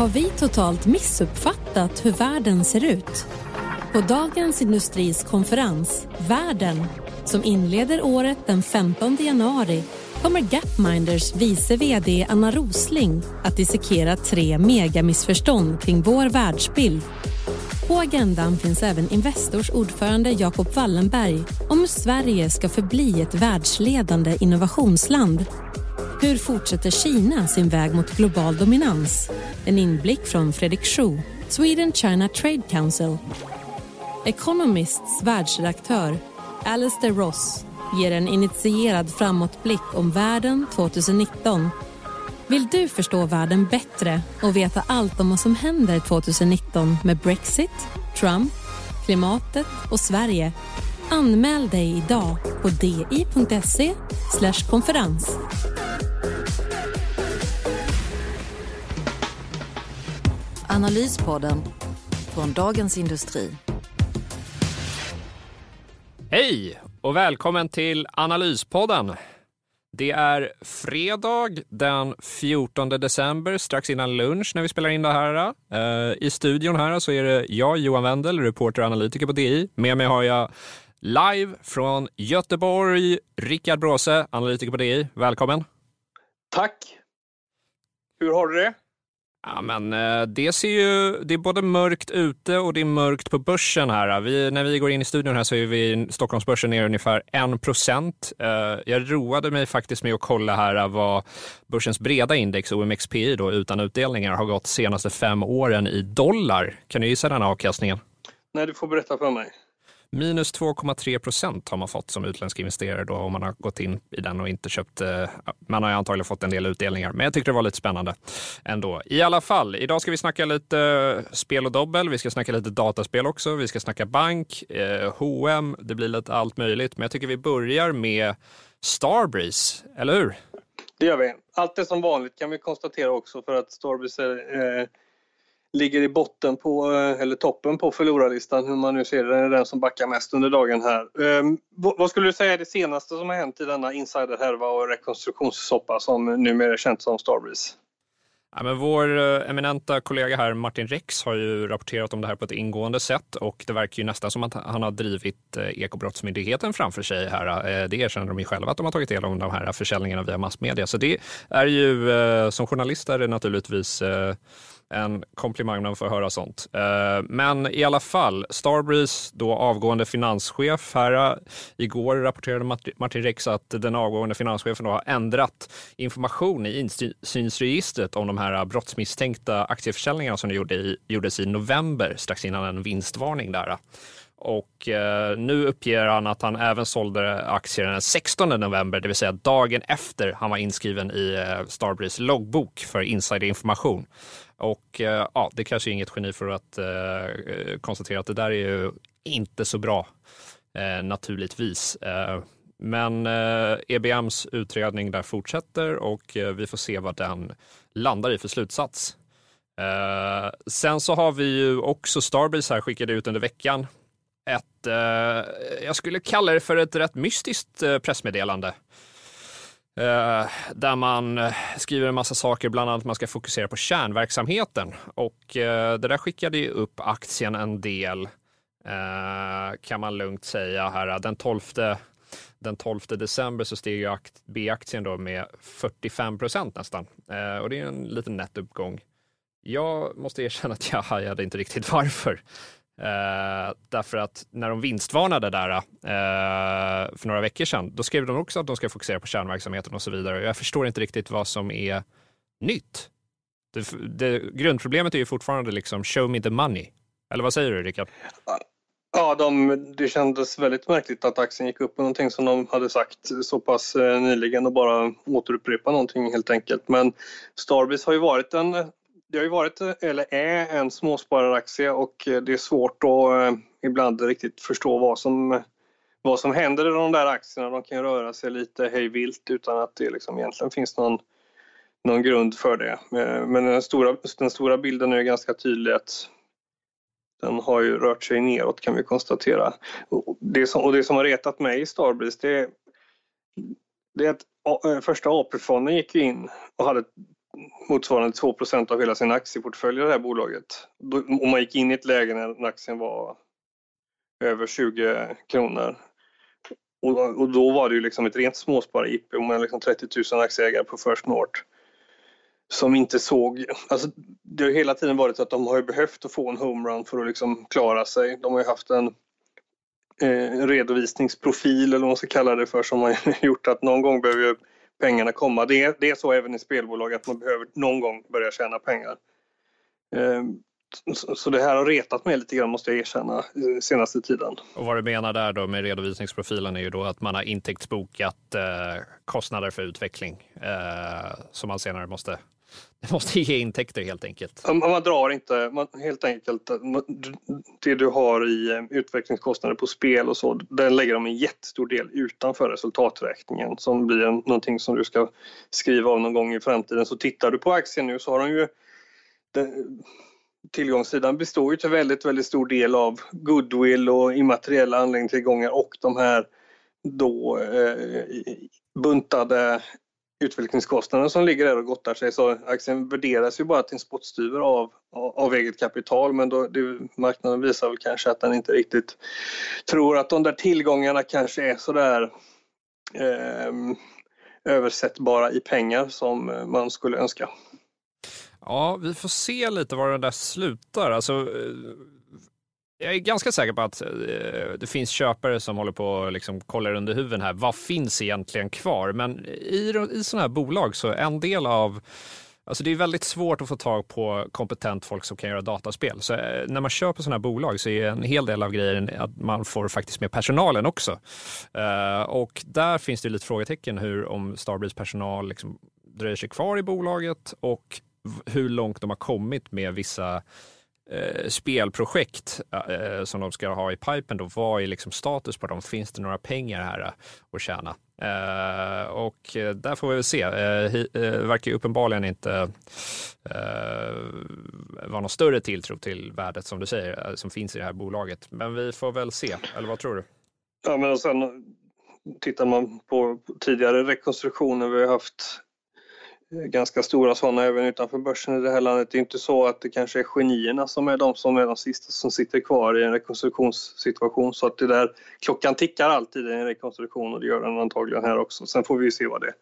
Har vi totalt missuppfattat hur världen ser ut? På Dagens Industris konferens Världen, som inleder året den 15 januari kommer Gapminders vice VD Anna Rosling att dissekera tre megamissförstånd kring vår världsbild. På agendan finns även Investors ordförande Jacob Wallenberg om hur Sverige ska förbli ett världsledande innovationsland. Hur fortsätter Kina sin väg mot global dominans? En inblick från Fredrik Schuh, Sweden China Trade Council. Economists världsredaktör Alistair Ross ger en initierad framåtblick om världen 2019. Vill du förstå världen bättre och veta allt om vad som händer 2019 med Brexit, Trump, klimatet och Sverige? Anmäl dig idag på di.se konferens. Analyspodden från Dagens Industri. Hej och välkommen till Analyspodden. Det är fredag den 14 december, strax innan lunch när vi spelar in det här. Uh, I studion här så är det jag, Johan Wendel, reporter och analytiker på DI. Med mig har jag live från Göteborg, Rickard Bråse, analytiker på DI. Välkommen! Tack! Hur har du det? Ja, men eh, det ser ju, det är både mörkt ute och det är mörkt på börsen här. Vi, när vi går in i studion här så är vi Stockholmsbörsen ner ungefär 1 procent. Eh, jag roade mig faktiskt med att kolla här eh, vad börsens breda index, OMXPI då, utan utdelningar, har gått senaste fem åren i dollar. Kan du gissa den avkastningen? Nej, du får berätta för mig. Minus 2,3 procent har man fått som utländsk investerare då om man har gått in i den och inte köpt. Eh, man har ju antagligen fått en del utdelningar, men jag tyckte det var lite spännande ändå. I alla fall, idag ska vi snacka lite eh, spel och dobbel. Vi ska snacka lite dataspel också. Vi ska snacka bank, eh, H&M. Det blir lite allt möjligt, men jag tycker vi börjar med Starbreeze, eller hur? Det gör vi. Allt är som vanligt kan vi konstatera också för att Starbreeze är eh, ligger i botten på, eh, eller toppen på förlorarlistan, hur man nu ser det, den är den som backar mest under dagen här. Ehm, vad skulle du säga är det senaste som har hänt i denna insiderhärva och rekonstruktionssoppa som numera är känt som Starbreeze? Ja, men vår eh, eminenta kollega här, Martin Rex, har ju rapporterat om det här på ett ingående sätt och det verkar ju nästan som att han har drivit eh, Ekobrottsmyndigheten framför sig här. Det erkänner de ju själva att de har tagit del av de här försäljningarna via massmedia. Så det är ju, som journalist är det naturligtvis en komplimang när man får höra sånt. Eh, men i alla fall, Starbreeze, då avgående finanschef här. Eh, igår rapporterade Martin Rex att den avgående finanschefen då har ändrat information i insynsregistret om de här brottsmisstänkta aktieförsäljningarna som gjordes i november, strax innan en vinstvarning där. Och eh, nu uppger han att han även sålde aktier den 16 november, det vill säga dagen efter han var inskriven i Starbreeze loggbok för insiderinformation. Och eh, ja, det kanske är inget geni för att eh, eh, konstatera att det där är ju inte så bra eh, naturligtvis. Eh, men eh, EBMs utredning där fortsätter och eh, vi får se vad den landar i för slutsats. Eh, sen så har vi ju också Starbreeze här skickade ut under veckan ett, eh, jag skulle kalla det för ett rätt mystiskt pressmeddelande. Eh, där man eh, skriver en massa saker, bland annat att man ska fokusera på kärnverksamheten. Och eh, det där skickade ju upp aktien en del, kan man lugnt säga här. Den 12, den 12 december så steg ju B-aktien då med 45 procent nästan. Och det är en liten nettuppgång. Jag måste erkänna att jag hajade inte riktigt varför. Eh, därför att när de vinstvarnade där eh, för några veckor sedan, då skrev de också att de ska fokusera på kärnverksamheten och så vidare. Jag förstår inte riktigt vad som är nytt. Det, det, grundproblemet är ju fortfarande liksom show me the money. Eller vad säger du Rickard? Ja, de, det kändes väldigt märkligt att aktien gick upp på någonting som de hade sagt så pass eh, nyligen och bara återupprepa någonting helt enkelt. Men Starbreeze har ju varit en det har ju varit, eller är, en småspararaktie och eh, det är svårt att eh, ibland riktigt förstå vad som, vad som händer i de där aktierna. De kan röra sig lite hejvilt utan att det liksom egentligen finns någon, någon grund för det. Eh, men den stora, den stora bilden är ganska tydlig att den har ju rört sig neråt kan vi konstatera. Och det som, och det som har retat mig i Starbreeze det, det är att första AP-fonden gick in och hade motsvarande 2% av hela sin aktieportfölj i det här bolaget. Om man gick in i ett läge när aktien var över 20 kronor. Och, och då var det ju liksom ett rent småspar-IP med liksom 30 000 aktieägare på First North som inte såg, alltså det har hela tiden varit så att de har behövt att få en homerun för att liksom klara sig. De har ju haft en eh, redovisningsprofil eller vad man ska kalla det för som har gjort att någon gång behöver pengarna komma. Det är, det är så även i spelbolag att man behöver någon gång börja tjäna pengar. Ehm, så det här har retat mig lite grann måste jag erkänna senaste tiden. Och vad du menar där då med redovisningsprofilen är ju då att man har intäktsbokat eh, kostnader för utveckling eh, som man senare måste det måste ge intäkter helt enkelt. Man drar inte, man, helt enkelt, det du har i eh, utvecklingskostnader på spel och så, den lägger de en jättestor del utanför resultaträkningen som blir någonting som du ska skriva av någon gång i framtiden. Så tittar du på aktien nu så har de ju den, tillgångssidan består ju till väldigt, väldigt stor del av goodwill och immateriella anläggningstillgångar och de här då eh, buntade utvecklingskostnaden som ligger där och gottar sig så aktien värderas ju bara till en spottstyver av, av eget kapital men då, det, marknaden visar väl kanske att den inte riktigt tror att de där tillgångarna kanske är sådär eh, översättbara i pengar som man skulle önska. Ja, vi får se lite var det där slutar. Alltså, eh, jag är ganska säker på att eh, det finns köpare som håller på och liksom kollar under huven här. Vad finns egentligen kvar? Men i, i sådana här bolag så en del av Alltså det är väldigt svårt att få tag på kompetent folk som kan göra dataspel. Så eh, när man köper sådana här bolag så är en hel del av grejen att man får faktiskt med personalen också. Eh, och där finns det lite frågetecken hur om Starbreeze personal liksom dröjer sig kvar i bolaget och hur långt de har kommit med vissa eh, spelprojekt eh, eh, som de ska ha i pipen då, vad är liksom status på dem? Finns det några pengar här eh, att tjäna? Eh, och eh, där får vi väl se. Eh, eh, verkar uppenbarligen inte eh, vara någon större tilltro till värdet som du säger, eh, som finns i det här bolaget. Men vi får väl se, eller vad tror du? Ja, men och sen tittar man på tidigare rekonstruktioner vi har haft ganska stora sådana även utanför börsen i det här landet. Det är inte så att det kanske är genierna som är de som är de sista som sitter kvar i en rekonstruktionssituation. Så att det där, klockan tickar alltid i en rekonstruktion och det gör den antagligen här också. Sen får vi se vad det,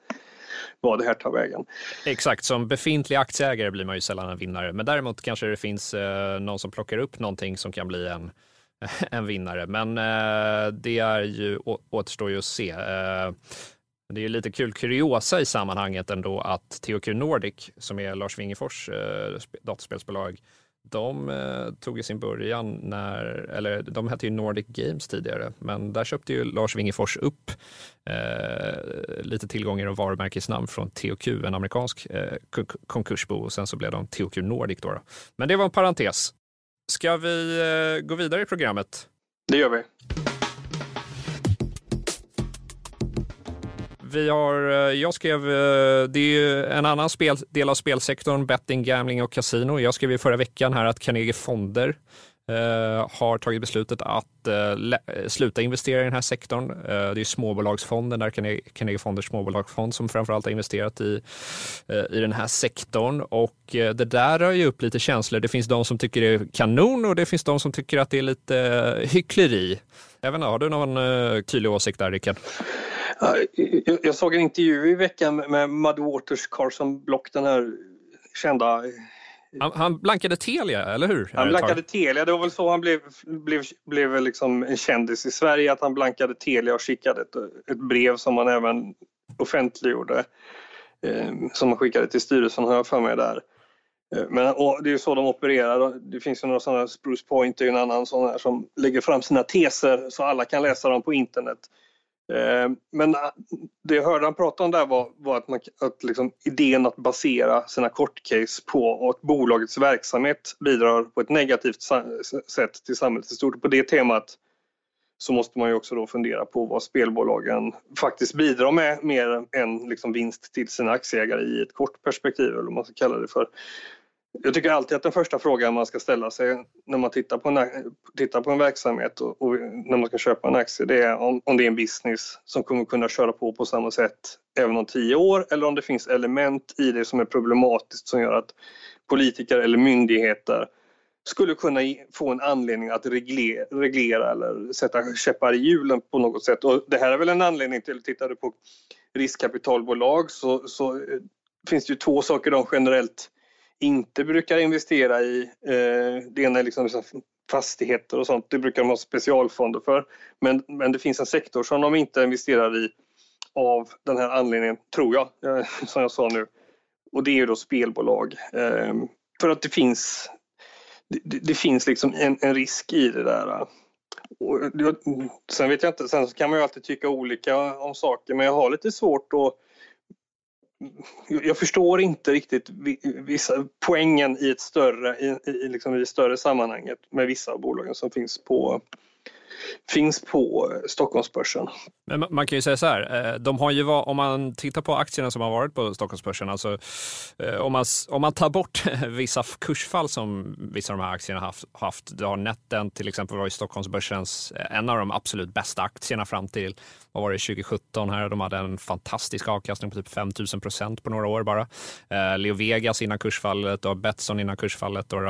vad det här tar vägen. Exakt, som befintlig aktieägare blir man ju sällan en vinnare. Men däremot kanske det finns eh, någon som plockar upp någonting som kan bli en, en vinnare. Men eh, det är ju, återstår ju att se. Eh, det är ju lite kul kuriosa i sammanhanget ändå att THQ Nordic, som är Lars Wingefors eh, dataspelsbolag, de eh, tog i sin början när, eller de hette ju Nordic Games tidigare, men där köpte ju Lars Wingefors upp eh, lite tillgångar och varumärkesnamn från THQ, en amerikansk eh, konkursbo och sen så blev de THQ Nordic då, då. Men det var en parentes. Ska vi eh, gå vidare i programmet? Det gör vi. Vi har, eh, jag skrev, eh, det är en annan spel, del av spelsektorn, betting, gambling och kasino. Jag skrev i förra veckan här att Carnegie Fonder Uh, har tagit beslutet att uh, sluta investera i den här sektorn. Uh, det är småbolagsfonden, där Carnegie Fonders småbolagsfond som framförallt har investerat i, i den här sektorn. Och det där rör ju upp lite känslor. Det finns de som tycker det är kanon och det finns de som tycker att det är lite hyckleri. Även, har du någon tydlig åsikt där, Rickard? Jag såg en intervju i veckan med Mud Waters Carson Block, den här kända... Han, han blankade Telia, eller hur? Han blankade Telia. Det var väl så han blev, blev, blev liksom en kändis i Sverige, att han blankade Telia och skickade ett, ett brev som han även offentliggjorde. Eh, som han skickade till styrelsen, har jag för mig där. Eh, men det är ju så de opererar. Det finns ju några sådana, Spruce Point är en annan sån här som lägger fram sina teser så alla kan läsa dem på internet. Eh, men eh, det jag hörde han prata om där var, var att, man, att liksom idén att basera sina kortcase på att bolagets verksamhet bidrar på ett negativt sätt till samhället i stort. På det temat så måste man ju också då fundera på vad spelbolagen faktiskt bidrar med mer än liksom vinst till sina aktieägare i ett kort perspektiv eller vad man ska kalla det för. Jag tycker alltid att den första frågan man ska ställa sig när man tittar på en, tittar på en verksamhet och, och när man ska köpa en aktie det är om, om det är en business som kommer kunna köra på på samma sätt även om tio år eller om det finns element i det som är problematiskt som gör att politiker eller myndigheter skulle kunna få en anledning att reglera, reglera eller sätta käppar i hjulen på något sätt. Och det här är väl en anledning till, tittar du på riskkapitalbolag så, så eh, finns det ju två saker de generellt inte brukar investera i. Eh, det ena är liksom fastigheter och sånt, det brukar de ha specialfonder för. Men, men det finns en sektor som de inte investerar i av den här anledningen, tror jag, eh, som jag sa nu. Och det är ju då spelbolag. Eh, för att det finns, det, det finns liksom en, en, risk i det där. Och, sen vet jag inte, sen kan man ju alltid tycka olika om saker, men jag har lite svårt att jag förstår inte riktigt vissa poängen i ett större, i, i, liksom i större sammanhanget med vissa av bolagen som finns på finns på Stockholmsbörsen. Men man kan ju säga så här, eh, de har ju om man tittar på aktierna som har varit på Stockholmsbörsen, alltså eh, om man, om man tar bort vissa kursfall som vissa av de här aktierna haft, haft du har Netten till exempel var Stockholmsbörsens eh, en av de absolut bästa aktierna fram till vad var det, 2017 här. De hade en fantastisk avkastning på typ 5000 procent på några år bara. Leo Vegas innan kursfallet och Betsson innan kursfallet och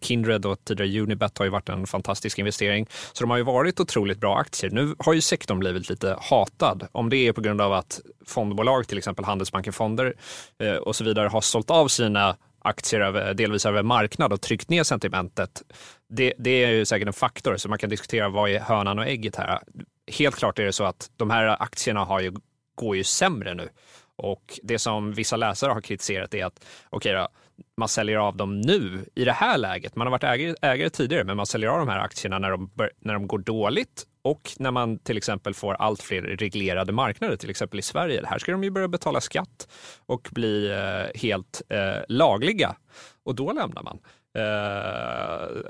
Kindred och tidigare Unibet har ju varit en fantastisk investering. Så de har ju varit otroligt bra aktier. Nu har ju sektorn blivit lite hatad. Om det är på grund av att fondbolag, till exempel Handelsbanken Fonder eh, och så vidare, har sålt av sina aktier över, delvis över marknad och tryckt ner sentimentet. Det, det är ju säkert en faktor, så man kan diskutera vad är hönan och ägget här. Helt klart är det så att de här aktierna har ju, går ju sämre nu. Och det som vissa läsare har kritiserat är att okej okay man säljer av dem nu i det här läget. Man har varit ägare, ägare tidigare, men man säljer av de här aktierna när de, när de går dåligt och när man till exempel får allt fler reglerade marknader, till exempel i Sverige. Här ska de ju börja betala skatt och bli eh, helt eh, lagliga och då lämnar man. Uh,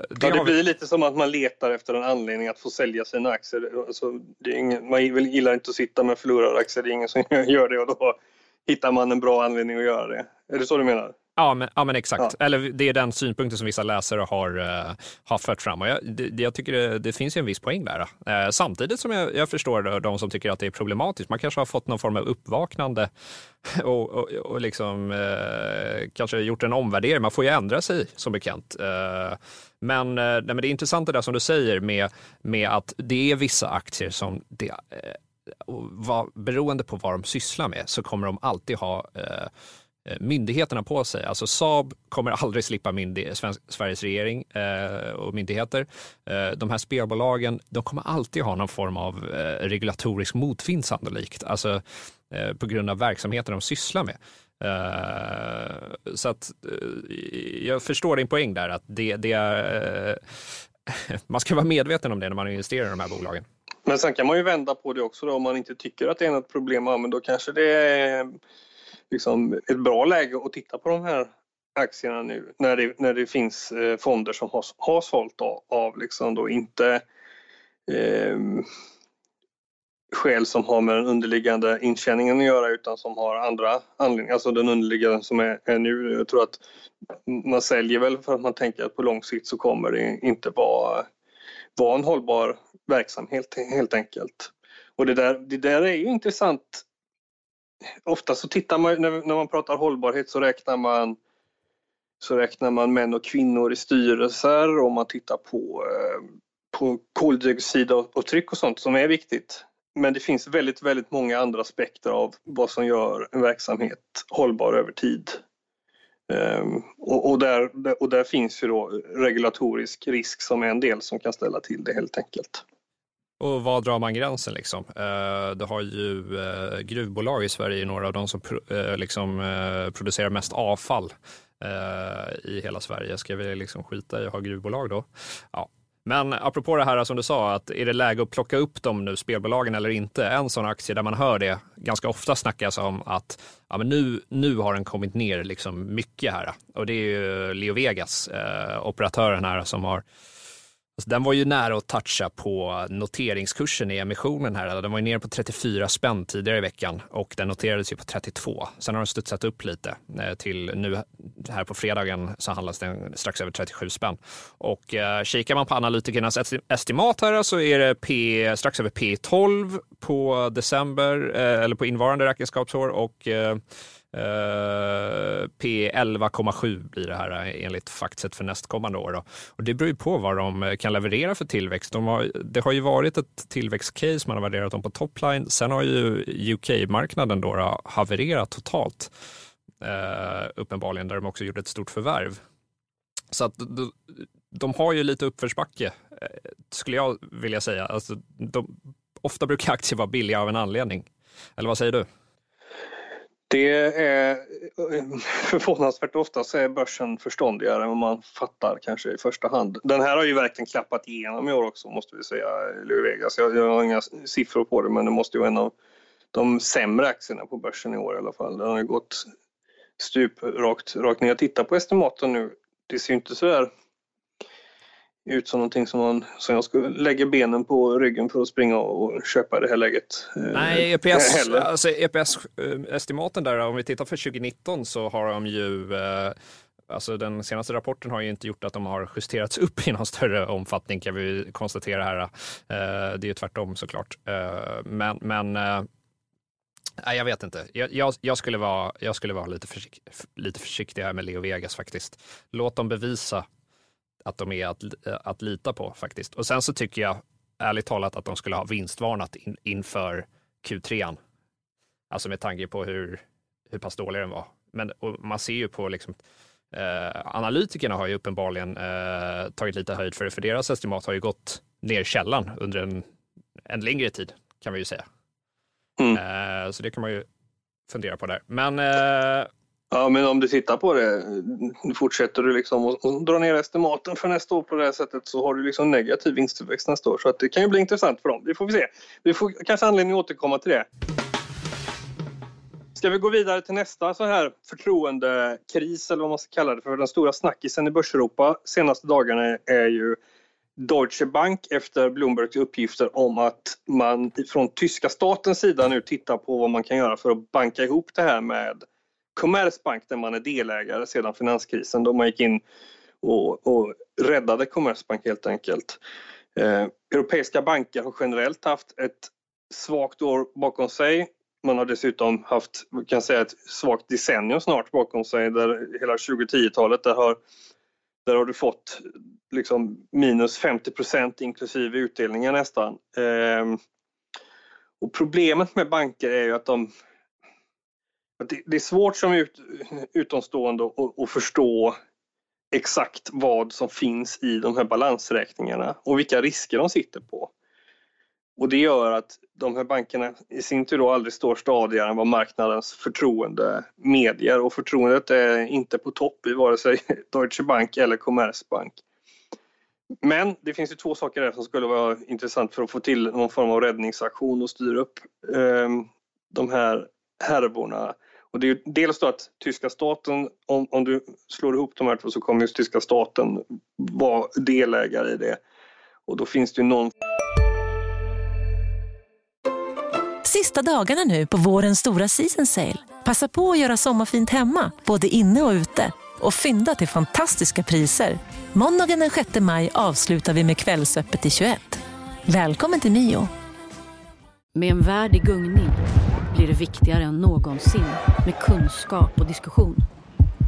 det, ja, det blir lite som att man letar efter en anledning att få sälja sina aktier. Alltså, ingen, man gillar inte att sitta med förlorade aktier, det är ingen som gör det och då hittar man en bra anledning att göra det. Är det så du menar? Ja, men, ja, men exakt. Ja. Eller det är den synpunkten som vissa läsare har, uh, har fört fram. Och jag, det, jag tycker det, det, finns ju en viss poäng där. Uh, samtidigt som jag, jag förstår de som tycker att det är problematiskt. Man kanske har fått någon form av uppvaknande och, och, och liksom, uh, kanske gjort en omvärdering. Man får ju ändra sig som bekant. men, nej, men det är intressant det där som du säger med, med att det är vissa aktier som det, vad, beroende på vad de sysslar med så kommer de alltid ha Eh, Eh, myndigheterna på sig. Alltså Saab kommer aldrig slippa Sveriges regering eh, och myndigheter. Eh, de här spelbolagen, de kommer alltid ha någon form av eh, regulatorisk motvind sannolikt. Alltså eh, på grund av verksamheten de sysslar med. Eh, så att eh, jag förstår din poäng där att det, det är eh, man ska vara medveten om det när man investerar i de här bolagen. Men sen kan man ju vända på det också då, om man inte tycker att det är något problem, ja, men då kanske det är liksom ett bra läge att titta på de här aktierna nu när det, när det finns eh, fonder som har, har sålt av, av liksom då inte eh, skäl som har med den underliggande intjäningen att göra utan som har andra anledningar, alltså den underliggande som är, är, nu. Jag tror att man säljer väl för att man tänker att på lång sikt så kommer det inte vara, vara en hållbar verksamhet helt enkelt. Och det där, det där är ju intressant ofta så tittar man, när, när man pratar hållbarhet så räknar man så räknar man män och kvinnor i styrelser och man tittar på, eh, på koldioxidavtryck och sånt som är viktigt. Men det finns väldigt, väldigt många andra aspekter av vad som gör en verksamhet hållbar över tid. Um, och, och, där, och där finns ju då regulatorisk risk som är en del som kan ställa till det helt enkelt. Och var drar man gränsen liksom? Eh, du har ju eh, gruvbolag i Sverige, några av de som eh, liksom, eh, producerar mest avfall eh, i hela Sverige. Ska vi liksom skita i att ha gruvbolag då? Ja, Men apropå det här som du sa, att är det läge att plocka upp dem nu, spelbolagen eller inte? En sån aktie där man hör det ganska ofta snackas om att ja, men nu, nu har den kommit ner liksom mycket här. Och det är ju Leo Vegas, eh, operatören här som har Alltså, den var ju nära att toucha på noteringskursen i emissionen här. Den var ju ner på 34 spänn tidigare i veckan och den noterades ju på 32. Sen har den studsat upp lite eh, till nu här på fredagen så handlas den strax över 37 spänn. Och eh, kikar man på analytikernas estimat här så är det P, strax över P12 på december eh, eller på innevarande räkenskapsår och eh, Eh, uh, P11,7 blir det här eh, enligt Factset för nästkommande år. Då. Och det beror ju på vad de eh, kan leverera för tillväxt. De har, det har ju varit ett tillväxtcase, man har värderat dem på topline. Sen har ju UK-marknaden då, då havererat totalt, uh, uppenbarligen, där de också gjorde ett stort förvärv. Så att de, de har ju lite uppförsbacke, skulle jag vilja säga. Alltså, de, ofta brukar aktier vara billiga av en anledning. Eller vad säger du? Det är eh, förvånansvärt ofta så är börsen förståndigare än vad man fattar kanske i första hand. Den här har ju verkligen klappat igenom i år också måste vi säga, Vegas. Jag, jag har inga siffror på det men det måste ju vara en av de sämre aktierna på börsen i år i alla fall. Den har ju gått stup rakt, rakt ner. Jag tittar på estimaten nu. Det ser ju inte så där ut som någonting som, man, som jag skulle lägga benen på ryggen för att springa och köpa i det här läget. Eh, Nej, EPS, alltså EPS-estimaten där, om vi tittar för 2019 så har de ju eh, Alltså den senaste rapporten har ju inte gjort att de har justerats upp i någon större omfattning kan vi konstatera här. Eh, det är ju tvärtom såklart. Men, men Nej, jag vet inte. Jag, jag, jag, skulle vara, jag skulle vara lite, försikt, lite försiktig här med Leo Vegas faktiskt. Låt dem bevisa att de är att, att lita på faktiskt. Och sen så tycker jag ärligt talat att de skulle ha vinstvarnat in, inför Q3. Alltså med tanke på hur, hur pass dålig den var. Men man ser ju på liksom, eh, analytikerna har ju uppenbarligen eh, tagit lite höjd för det, för deras estimat har ju gått ner källan under en, en längre tid kan vi ju säga. Mm. Eh, så det kan man ju fundera på där. Men eh, Ja, men om du tittar på det, fortsätter du liksom att dra ner estimaten för nästa år på det här sättet så har du liksom negativ vinsttillväxt nästa år. Så att det kan ju bli intressant för dem. Det får vi se. Vi får kanske anledning att återkomma till det. Ska vi gå vidare till nästa så här förtroendekris eller vad man ska kalla det för. Den stora snackisen i Börseuropa senaste dagarna är ju Deutsche Bank efter Bloombergs uppgifter om att man från tyska statens sida nu tittar på vad man kan göra för att banka ihop det här med Commerzbank där man är delägare sedan finanskrisen då man gick in och, och räddade Commerzbank helt enkelt. Eh, europeiska banker har generellt haft ett svagt år bakom sig. Man har dessutom haft, kan säga ett svagt decennium snart bakom sig där hela 2010-talet där har, där har du fått liksom minus 50% inklusive utdelningar nästan. Eh, och problemet med banker är ju att de det, är svårt som ut, utomstående att, förstå exakt vad som finns i de här balansräkningarna och vilka risker de sitter på. Och det gör att de här bankerna i sin tur då aldrig står stadigare än vad marknadens förtroende medger och förtroendet är inte på topp i vare sig Deutsche Bank eller Commerzbank. Men det finns ju två saker där som skulle vara intressant för att få till någon form av räddningsaktion och styra upp eh, de här härvorna. Och det är dels då att tyska staten, om, om du slår ihop de här två så kommer just tyska staten vara delägare i det. Och då finns det ju någon... Sista dagarna nu på vårens stora season sale. Passa på att göra sommarfint hemma, både inne och ute. Och fynda till fantastiska priser. Måndagen den 6 maj avslutar vi med Kvällsöppet i 21. Välkommen till Mio. Med en värld i gungning blir det viktigare än någonsin med kunskap och diskussion.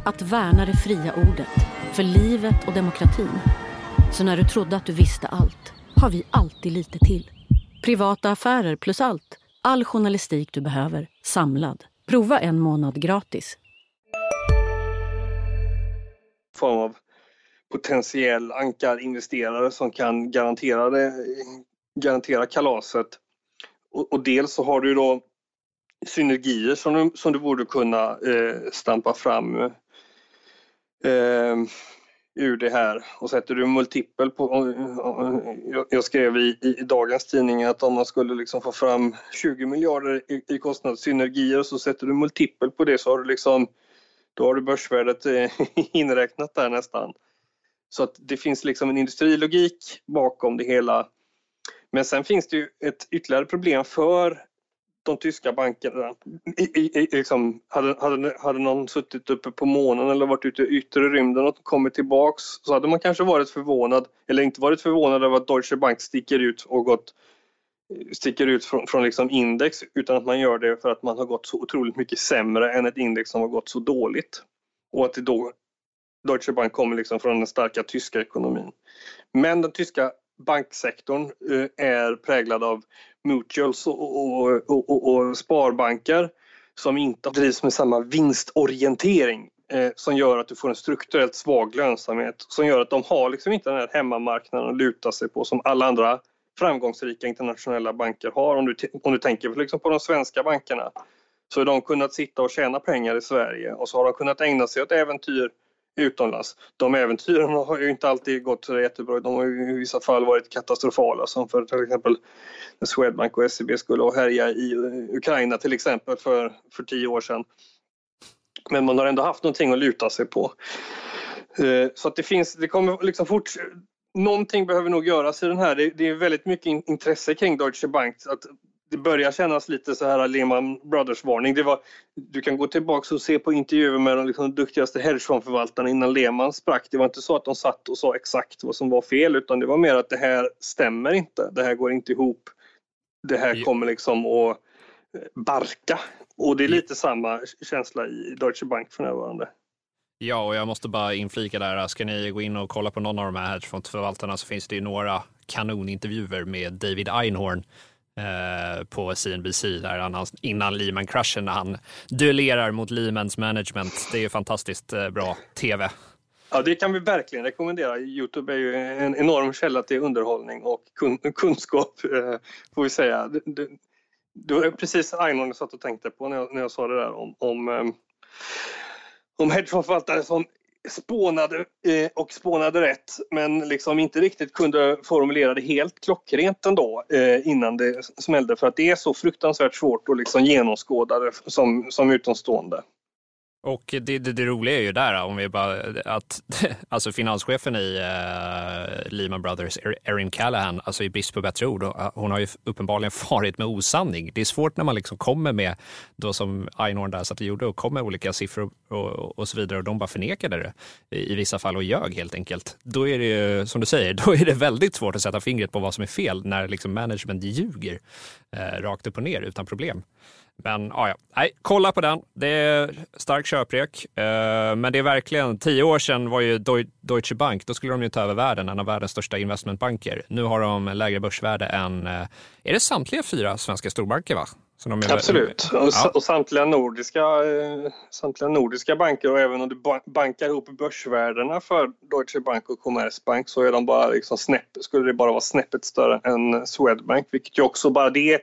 Att värna det fria ordet, för livet och demokratin. Så när du trodde att du visste allt, har vi alltid lite till. Privata affärer plus allt. All journalistik du behöver, samlad. Prova en månad gratis. Form av potentiell ankarinvesterare som kan garantera, det, garantera kalaset. Och, och dels så har du då synergier som du, som du borde kunna eh, stampa fram. Eh, ur det här och sätter du multipel på, jag skrev i, i dagens tidning att om man skulle liksom få fram 20 miljarder i, i kostnadssynergier så sätter du multipel på det så har du liksom, då har du börsvärdet eh, inräknat där nästan. Så att det finns liksom en industrilogik bakom det hela. Men sen finns det ju ett ytterligare problem för de tyska bankerna. I, i, liksom, hade, hade, hade någon suttit uppe på månen eller varit ute i yttre rymden och kommit tillbaks så hade man kanske varit förvånad, eller inte varit förvånad över att Deutsche Bank sticker ut och gått sticker ut från, från liksom index utan att man gör det för att man har gått så otroligt mycket sämre än ett index som har gått så dåligt. Och att det då Deutsche Bank kommer liksom från den starka tyska ekonomin. Men den tyska banksektorn eh, är präglad av mutuals och, och, och, och sparbanker som inte drivs med samma vinstorientering eh, som gör att du får en strukturellt svag lönsamhet som gör att de har liksom inte den här hemmamarknaden att luta sig på som alla andra framgångsrika internationella banker har. Om du, om du tänker liksom på de svenska bankerna så har de kunnat sitta och tjäna pengar i Sverige och så har de kunnat ägna sig åt äventyr utomlands. De äventyren har ju inte alltid gått så jättebra. De har ju i vissa fall varit katastrofala som för till exempel när Swedbank och SEB skulle härja i Ukraina till exempel för, för tio år sedan. Men man har ändå haft någonting att luta sig på. Eh, så att det finns, det kommer liksom fort, någonting behöver nog göras i den här. Det, det är väldigt mycket intresse kring Deutsche Bank. Att det börjar kännas lite så här Lehman Brothers-varning. du kan gå tillbaka och se på intervjuer med de liksom duktigaste hedgefondförvaltarna innan Lehman sprack. Det var inte så att de satt och sa exakt vad som var fel utan det var mer att det här stämmer inte. Det här går inte ihop. Det här kommer liksom att barka. Och det är lite samma känsla i Deutsche Bank för närvarande. Ja, och jag måste bara inflika där. Ska ni gå in och kolla på någon av de här hedgefondförvaltarna så finns det ju några kanonintervjuer med David Einhorn Eh, på CNBC där han, innan Lehman-kraschen när han duellerar mot Lehmans management. Det är fantastiskt eh, bra tv. Ja, det kan vi verkligen rekommendera. Youtube är ju en enorm källa till underhållning och kun kunskap, eh, får vi säga. Det, det, det var precis Einhorn jag satt och tänkte på när jag, när jag sa det där om, om, eh, om hedgefondförvaltare som spånade eh, och spånade rätt men liksom inte riktigt kunde formulera det helt klockrent ändå eh, innan det smällde för att det är så fruktansvärt svårt att liksom genomskåda det som, som utomstående. Och det, det, det, roliga är ju där, om vi bara, att alltså finanschefen i uh, Lehman Brothers, Erin Callahan, alltså i brist på bättre ord, eh, hon har ju uppenbarligen farit med osanning. Det är svårt när man liksom kommer med, då som Einhorn där satt och gjorde, och kom med olika siffror och, och, så vidare och de bara förnekade det i, i vissa fall och ljög helt enkelt. Då är det ju, som du säger, då är det väldigt svårt att sätta fingret på vad som är fel när liksom management ljuger eh, rakt upp och ner utan problem. Men ja, ja. Nej, kolla på den. Det är stark köprek. Uh, men det är verkligen, tio år sedan var ju Deutsche Bank, då skulle de ju ta över världen, en av världens största investmentbanker. Nu har de lägre börsvärde än, uh, är det samtliga fyra svenska storbanker va? Är, Absolut, och, ja. och, samtliga, nordiska, uh, samtliga nordiska banker och även om du bankar ihop börsvärdena för Deutsche Bank och Commerzbank så är de bara liksom snäpp, skulle det bara vara snäppet större än Swedbank, vilket ju också bara det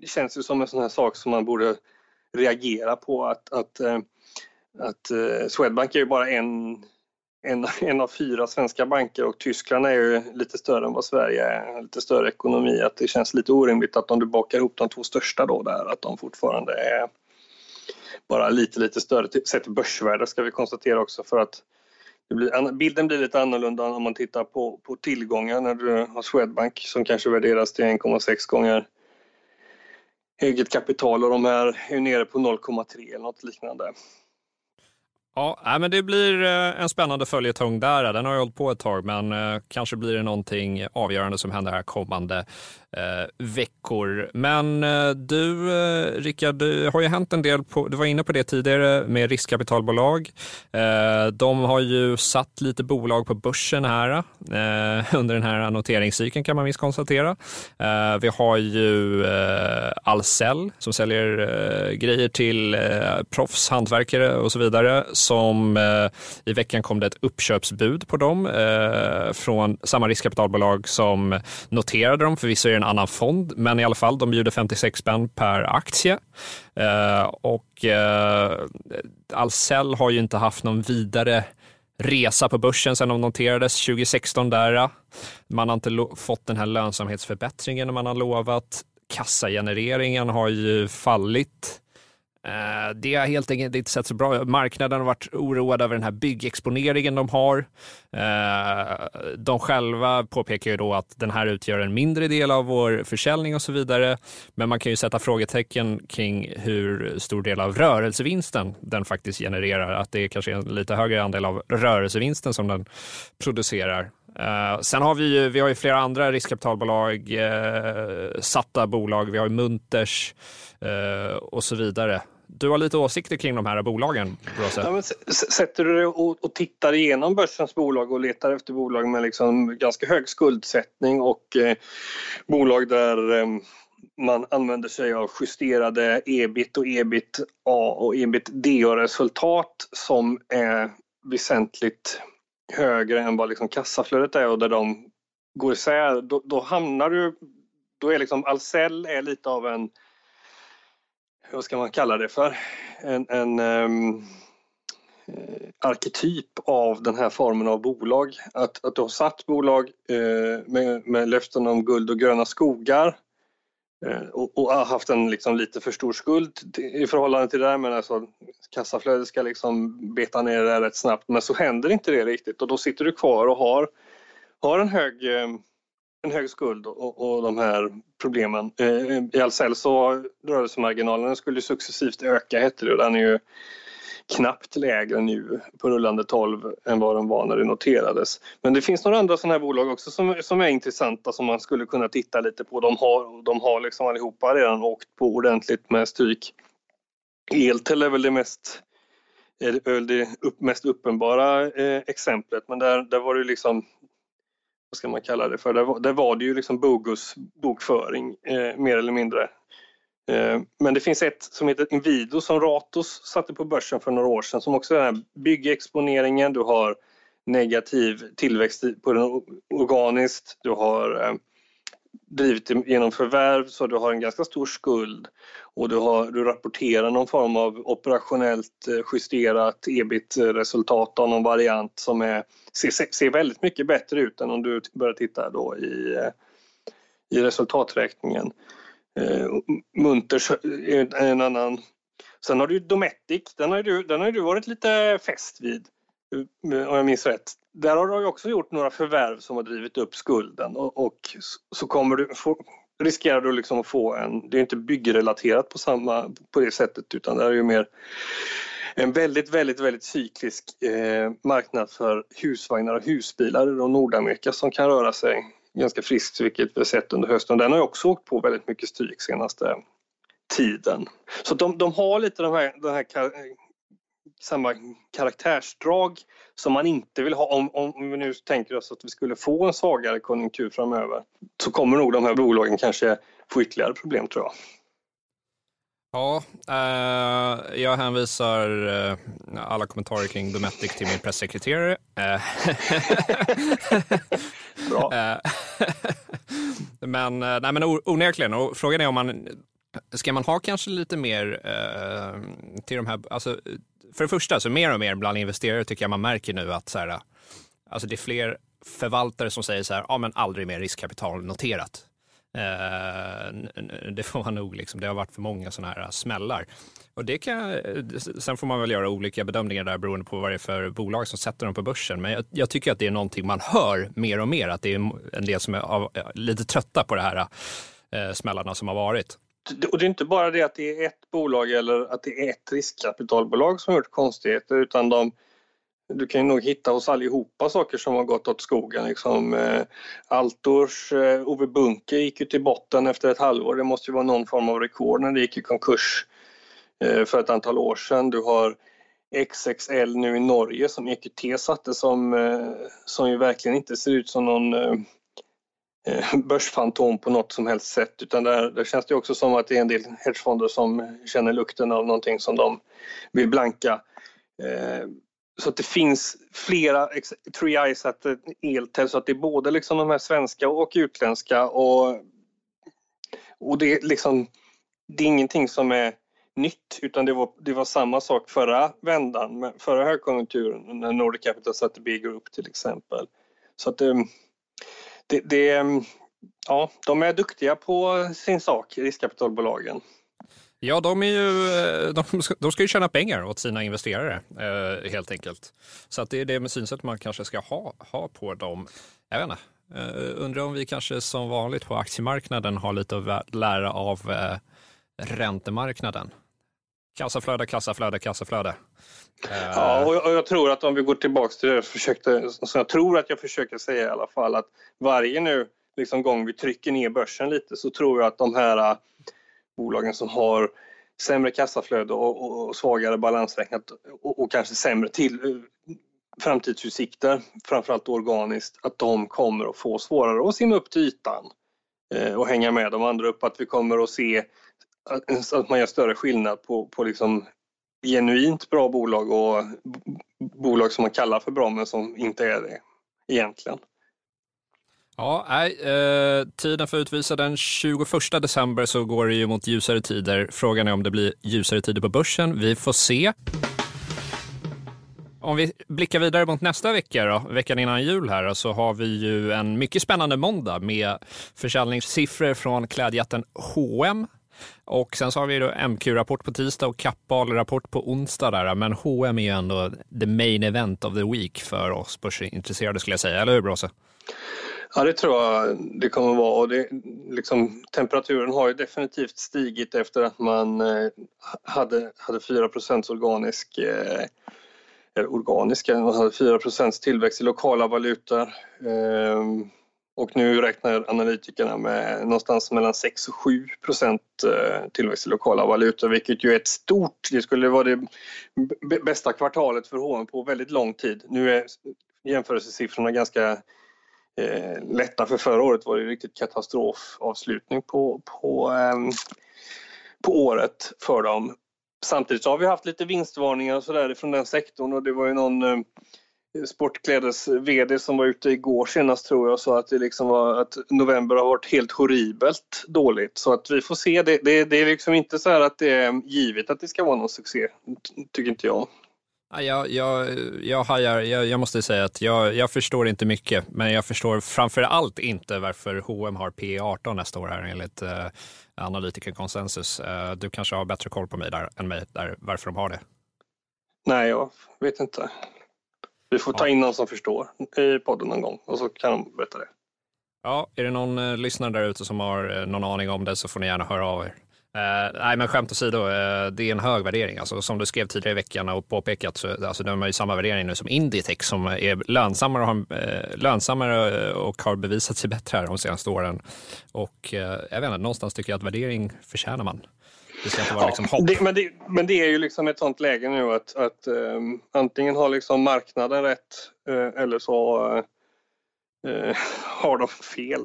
det känns ju som en sån här sak som man borde reagera på att, att, eh, att eh, Swedbank är ju bara en, en, en av fyra svenska banker och Tyskland är ju lite större än vad Sverige är, lite större ekonomi. Att det känns lite orimligt att om du bakar ihop de två största då där, att de fortfarande är bara lite, lite större typ, sett till börsvärde ska vi konstatera också för att blir, bilden blir lite annorlunda om man tittar på, på tillgångar när du har Swedbank som kanske värderas till 1,6 gånger eget kapital och de här är nere på 0,3 eller något liknande. Ja, men det blir eh, en spännande följetong där. Den har ju hållit på ett tag, men eh, kanske blir det någonting avgörande som händer här kommande eh, veckor. Men eh, du, eh, Rickard, det har ju hänt en del, på, du var inne på det tidigare med riskkapitalbolag. Eh, de har ju satt lite bolag på börsen här eh, under den här noteringscykeln kan man visst konstatera. Eh, vi har ju eh, Ahlsell som säljer eh, grejer till eh, proffs, hantverkare och så vidare. Som eh, i veckan kom det ett uppköpsbud på dem eh, från samma riskkapitalbolag som noterade dem. Förvisso är en annan fond, men i alla fall, de bjuder 56 spänn per aktie. Eh, och eh, Ahlsell har ju inte haft någon vidare resa på börsen sedan de noterades 2016 där. Man har inte fått den här lönsamhetsförbättringen man har lovat. Kassagenereringen har ju fallit. Eh, det har helt enkelt inte sett så bra Marknaden har varit oroad över den här byggexponeringen de har. Eh, de själva påpekar ju då att den här utgör en mindre del av vår försäljning och så vidare. Men man kan ju sätta frågetecken kring hur stor del av rörelsevinsten den faktiskt genererar. Att det är kanske är en lite högre andel av rörelsevinsten som den producerar. Uh, sen har vi ju, vi har ju flera andra riskkapitalbolag, uh, satta bolag, vi har ju Munters uh, och så vidare. Du har lite åsikter kring de här bolagen, Ja, men sätter du dig och, och tittar igenom börsens bolag och letar efter bolag med liksom ganska hög skuldsättning och eh, bolag där eh, man använder sig av justerade ebit och ebit A och ebit D-resultat som är väsentligt högre än vad liksom kassaflödet är och där de går isär, då, då hamnar du... Då är liksom Ahlsell är lite av en vad ska man kalla det för, en, en um, arketyp av den här formen av bolag. Att, att du har satt bolag uh, med, med löften om guld och gröna skogar uh, Eh, och, och, har haft en liksom lite för stor skuld i förhållande till det där men alltså kassaflödet ska liksom beta ner det rätt snabbt men så händer inte det riktigt och då sitter du kvar och har, har en hög eh, en hög skuld och, och de här problemen. Eh, I Ahlsell så rörelsemarginalen skulle successivt öka hette det den är ju knappt lägre nu på rullande 12 än vad de var när det noterades. Men det finns några andra sådana här bolag också som, som är intressanta som man skulle kunna titta lite på. De har, de har liksom allihopa redan åkt på ordentligt med stryk. Eltel är väl det mest är väl det mest uppenbara eh, exemplet men där, där var det liksom vad ska man kalla det för, där var, där var det ju liksom bogus bokföring eh, mer eller mindre. Eh, men det finns ett som heter Invido som Ratos satte på börsen för några år sedan som också är den här byggexponeringen, du har negativ tillväxt på den organiskt, du har eh, drivit genom förvärv så du har en ganska stor skuld. Och du, har, du rapporterar någon form av operationellt eh, justerat ebit-resultat av någon variant som är, ser, ser väldigt mycket bättre ut än om du börjar titta då i, i resultaträkningen. Eh, Munters är en annan. Sen har du Dometic, den har du, den har du varit lite fäst vid eh, om jag minns rätt. Där har du också gjort några förvärv som har drivit upp skulden och, och så kommer du få, riskerar du liksom att få en, det är inte byggrelaterat på samma, på det sättet utan det är ju mer en väldigt, väldigt, väldigt cyklisk eh, marknad för husvagnar och husbilar i Nordamerika som kan röra sig ganska friskt, vilket vi har sett under hösten. Den har också åkt på väldigt mycket stryk senaste tiden. Så de, de har lite de här, den här samma karaktärsdrag som man inte vill ha. Om, om vi nu tänker oss att vi skulle få en svagare konjunktur framöver så kommer nog de här bolagen kanske få ytterligare problem tror jag. Ja, eh, jag hänvisar eh, alla kommentarer kring Dometic till min pressekreterare. Eh, Bra. Eh, men, eh, nej, men onekligen, och frågan är om man Ska man ha kanske lite mer eh, till de här, alltså för det första, så mer och mer bland investerare tycker jag man märker nu att så här, alltså det är fler förvaltare som säger så här, ja men aldrig mer riskkapital noterat. Eh, det får man nog, liksom, det har varit för många sådana här smällar. Och det kan, eh, sen får man väl göra olika bedömningar där beroende på vad det är för bolag som sätter dem på börsen. Men jag, jag tycker att det är någonting man hör mer och mer, att det är en del som är av, eh, lite trötta på de här eh, smällarna som har varit och det är inte bara det att det är ett bolag eller att det är ett riskkapitalbolag som har gjort konstigheter utan de, du kan nog hitta hos allihopa saker som har gått åt skogen. Liksom, eh, Altors eh, Ove Bunke gick ju till botten efter ett halvår. Det måste ju vara någon form av rekord när det gick i konkurs eh, för ett antal år sedan. Du har XXL nu i Norge som EQT satte som, eh, som ju verkligen inte ser ut som någon eh, Eh, börsfantom på något som helst sätt utan där, där känns det också som att det är en del hedgefonder som känner lukten av någonting som de vill blanka. Eh, så att det finns flera, Tree Eyes, att eh, Eltel, så att det är både liksom de här svenska och utländska och, och det, är liksom, det är ingenting som är nytt utan det var, det var samma sak förra vändan, förra högkonjunkturen när Nordic Capital satte B Group till exempel. Så att ehm, det, det, det, ja, de är duktiga på sin sak, riskkapitalbolagen. Ja, de, är ju, eh, de, ska, de ska ju tjäna pengar åt sina investerare eh, helt enkelt. Så att det är det med synsätt man kanske ska ha, ha på dem. Jag vet inte, eh, undrar om vi kanske som vanligt på aktiemarknaden har lite att lära av eh, räntemarknaden. Kassaflöde, kassaflöde, kassaflöde. Eh. Ja, och jag, och jag, tror att om vi går tillbaka till det jag försökte, så jag tror att jag försöker säga i alla fall att varje nu liksom gång vi trycker ner börsen lite så tror jag att de här bolagen som har sämre kassaflöde och, och, och svagare balansräknat och, och, kanske sämre till framtidsutsikter, framförallt organiskt, att de kommer att få svårare att simma upp till ytan eh, och hänga med de andra upp. Att vi kommer att se att, att man gör större skillnad på, på liksom genuint bra bolag och bolag som man kallar för bra men som inte är det egentligen. Ja, nej, eh, tiden för utvisa den 21 december så går det ju mot ljusare tider. Frågan är om det blir ljusare tider på börsen. Vi får se. Om vi blickar vidare mot nästa vecka, då, veckan innan jul här, så har vi ju en mycket spännande måndag med försäljningssiffror från klädjätten H&M och sen så har vi då MQ-rapport på tisdag och Kappahl-rapport på onsdag där. Men H&M är ju ändå the main event of the week för oss börsintresserade skulle jag säga, eller hur Bråse? Ja, det tror jag det kommer att vara. Och det, liksom, temperaturen har ju definitivt stigit efter att man eh, hade, hade 4 organisk eh, eller organiska, man hade 4% tillväxt i lokala valutor. Eh, och nu räknar analytikerna med någonstans mellan 6 och 7 procent eh, tillväxt i lokala valutor, vilket ju är ett stort, det skulle vara det bästa kvartalet för H&M på väldigt lång tid. Nu är jämförelsesiffrorna ganska eh, lätta, för förra året var det riktigt katastrofavslutning på, på, eh, på året för dem. Samtidigt så har vi haft lite vinstvarningar och sådär från den sektorn och det var ju någon eh, Sportklädes VD som var ute igår senast tror jag och sa att det liksom var att november har varit helt horribelt dåligt så att vi får se. Det, det, det är liksom inte så här att det är givet att det ska vara någon succé, tycker inte jag. Jag, jag, jag, hajar, jag, jag måste säga att jag, jag förstår inte mycket, men jag förstår framför allt inte varför H&M har P 18 nästa år här enligt eh, analytikerkonsensus. Eh, du kanske har bättre koll på mig där än mig, där, varför de har det? Nej, jag vet inte. Vi får ta in någon som förstår i podden någon gång och så kan de berätta det. Ja, är det någon eh, lyssnare där ute som har eh, någon aning om det så får ni gärna höra av er. Eh, nej, men skämt åsido, eh, det är en hög värdering. Alltså, som du skrev tidigare i veckan och påpekat så alltså, de har ju samma värdering nu som Inditex som är lönsammare och, har, eh, lönsammare och har bevisat sig bättre här de senaste åren. Och eh, jag vet inte, någonstans tycker jag att värdering förtjänar man. Det ska inte vara liksom hopp. Det, men, det, men det är ju liksom ett sånt läge nu att, att um, antingen har liksom marknaden rätt uh, eller så uh, har de fel.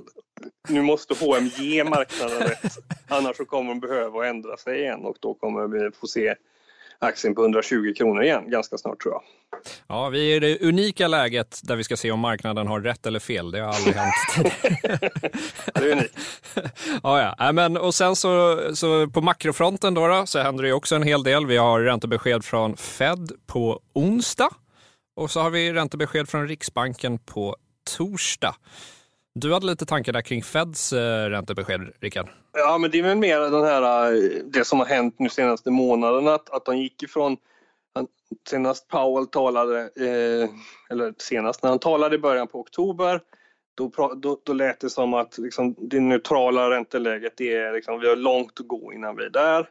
Nu måste H&M ge marknaden rätt, annars så kommer de behöva ändra sig igen och då kommer vi få se aktien på 120 kronor igen ganska snart tror jag. Ja, vi är i det unika läget där vi ska se om marknaden har rätt eller fel. Det har aldrig hänt tidigare. det är unikt. ja, ja. Men, och sen så, så på makrofronten då, då, så händer det också en hel del. Vi har räntebesked från Fed på onsdag och så har vi räntebesked från Riksbanken på torsdag. Du hade lite tankar där kring Feds eh, räntebesked, Rickard? Ja, men det är väl mer den här, eh, det som har hänt nu senaste månaden, att, att de gick ifrån senast Powell talade, eh, eller senast när han talade i början på oktober, då, då, då lät det som att liksom, det neutrala ränteläget, det är liksom, vi har långt att gå innan vi är där.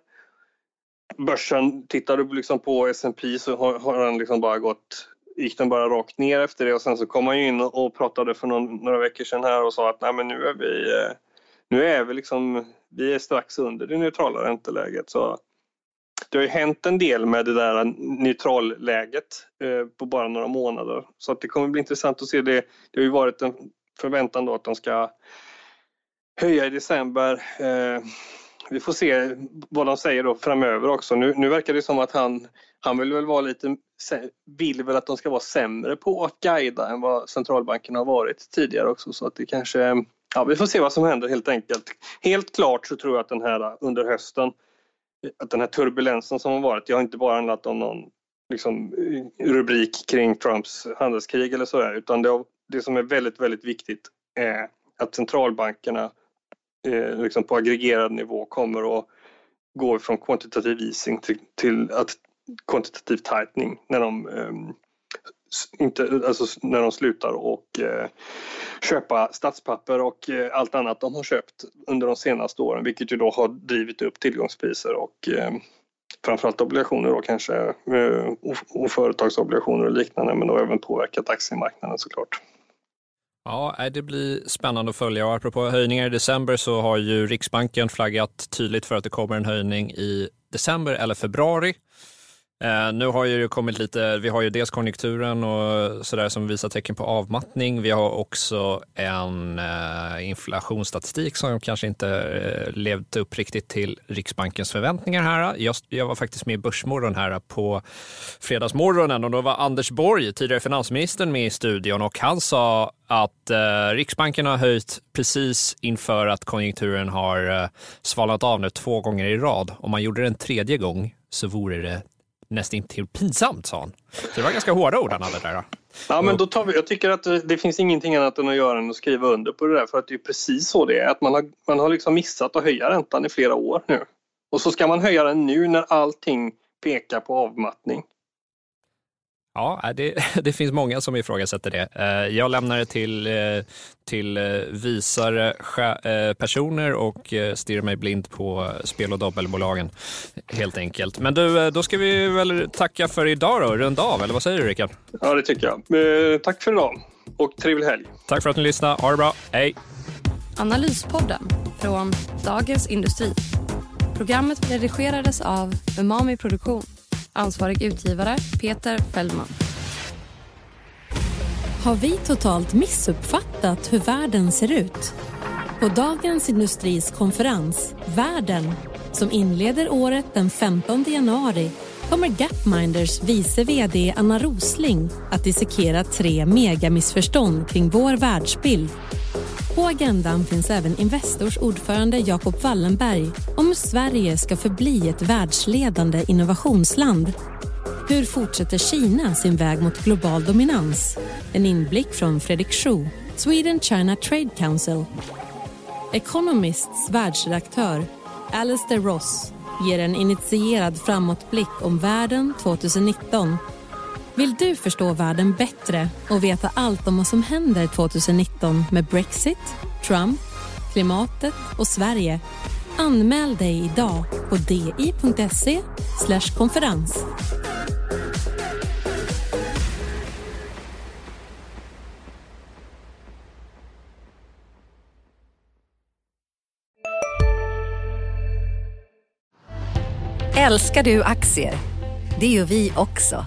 Börsen, tittar du liksom på S&P så har, har den liksom bara gått gick den bara rakt ner efter det och sen så kom han in och pratade för någon, några veckor sedan här och sa att nej men nu är vi, eh, nu är vi liksom, vi är strax under det neutrala ränteläget. Så det har ju hänt en del med det där neutralläget eh, på bara några månader. Så att det kommer bli intressant att se det. Det har ju varit en förväntan då att de ska höja i december. Eh, vi får se vad de säger då framöver också. Nu, nu verkar det som att han, han vill väl vara lite, vill väl att de ska vara sämre på att guida än vad centralbanken har varit tidigare också så att det kanske, ja vi får se vad som händer helt enkelt. Helt klart så tror jag att den här under hösten att den här turbulensen som har varit, det har inte bara handlat om någon liksom, rubrik kring Trumps handelskrig eller sådär, utan det, det som är väldigt, väldigt viktigt är att centralbankerna eh, liksom på aggregerad nivå kommer att gå från kvantitativ easing till, till att kvantitativ tightening när de um, inte, alltså när de slutar och eh, köpa statspapper och eh, allt annat de har köpt under de senaste åren vilket ju då har drivit upp tillgångspriser och eh, framförallt obligationer då kanske eh, och företagsobligationer och liknande men då även påverkat aktiemarknaden såklart. Ja, det blir spännande att följa och apropå höjningar i december så har ju Riksbanken flaggat tydligt för att det kommer en höjning i december eller februari. Eh, nu har ju det kommit lite, vi har ju dels konjunkturen och sådär som visar tecken på avmattning. Vi har också en eh, inflationsstatistik som kanske inte eh, levt upp riktigt till Riksbankens förväntningar här. Jag, jag var faktiskt med i Börsmorgon här på fredagsmorgonen och då var Anders Borg, tidigare finansministern, med i studion och han sa att eh, Riksbanken har höjt precis inför att konjunkturen har eh, svalnat av nu två gånger i rad. Om man gjorde det en tredje gång så vore det nästintill pinsamt, sa han. Så det var ganska hårda ord han hade där. Ja, men då tar vi, jag tycker att det finns ingenting annat än att göra än att skriva under på det där för att det är precis så det är. Att man har, man har liksom missat att höja räntan i flera år nu. Och så ska man höja den nu när allting pekar på avmattning. Ja, det, det finns många som ifrågasätter det. Eh, jag lämnar det till, eh, till eh, visare personer och stirrar mig blind på spel och dobbelbolagen helt enkelt. Men du, då ska vi väl tacka för idag då, runda av, eller vad säger du Rickard? Ja, det tycker jag. Tack för idag och trevlig helg. Tack för att ni lyssnade. Ha det bra. Hej! Analyspodden från Dagens Industri. Programmet redigerades av Umami Produktion. Ansvarig utgivare Peter Fellman. Har vi totalt missuppfattat hur världen ser ut? På Dagens Industris konferens Världen som inleder året den 15 januari kommer Gapminders vice vd Anna Rosling att dissekera tre megamissförstånd kring vår världsbild på agendan finns även Investors ordförande Jacob Wallenberg om hur Sverige ska förbli ett världsledande innovationsland. Hur fortsätter Kina sin väg mot global dominans? En inblick från Fredrik Schuh, Sweden China Trade Council. Economists världsredaktör Alistair Ross ger en initierad framåtblick om världen 2019 vill du förstå världen bättre och veta allt om vad som händer 2019 med Brexit, Trump, klimatet och Sverige? Anmäl dig idag på di.se konferens. Älskar du aktier? Det gör vi också.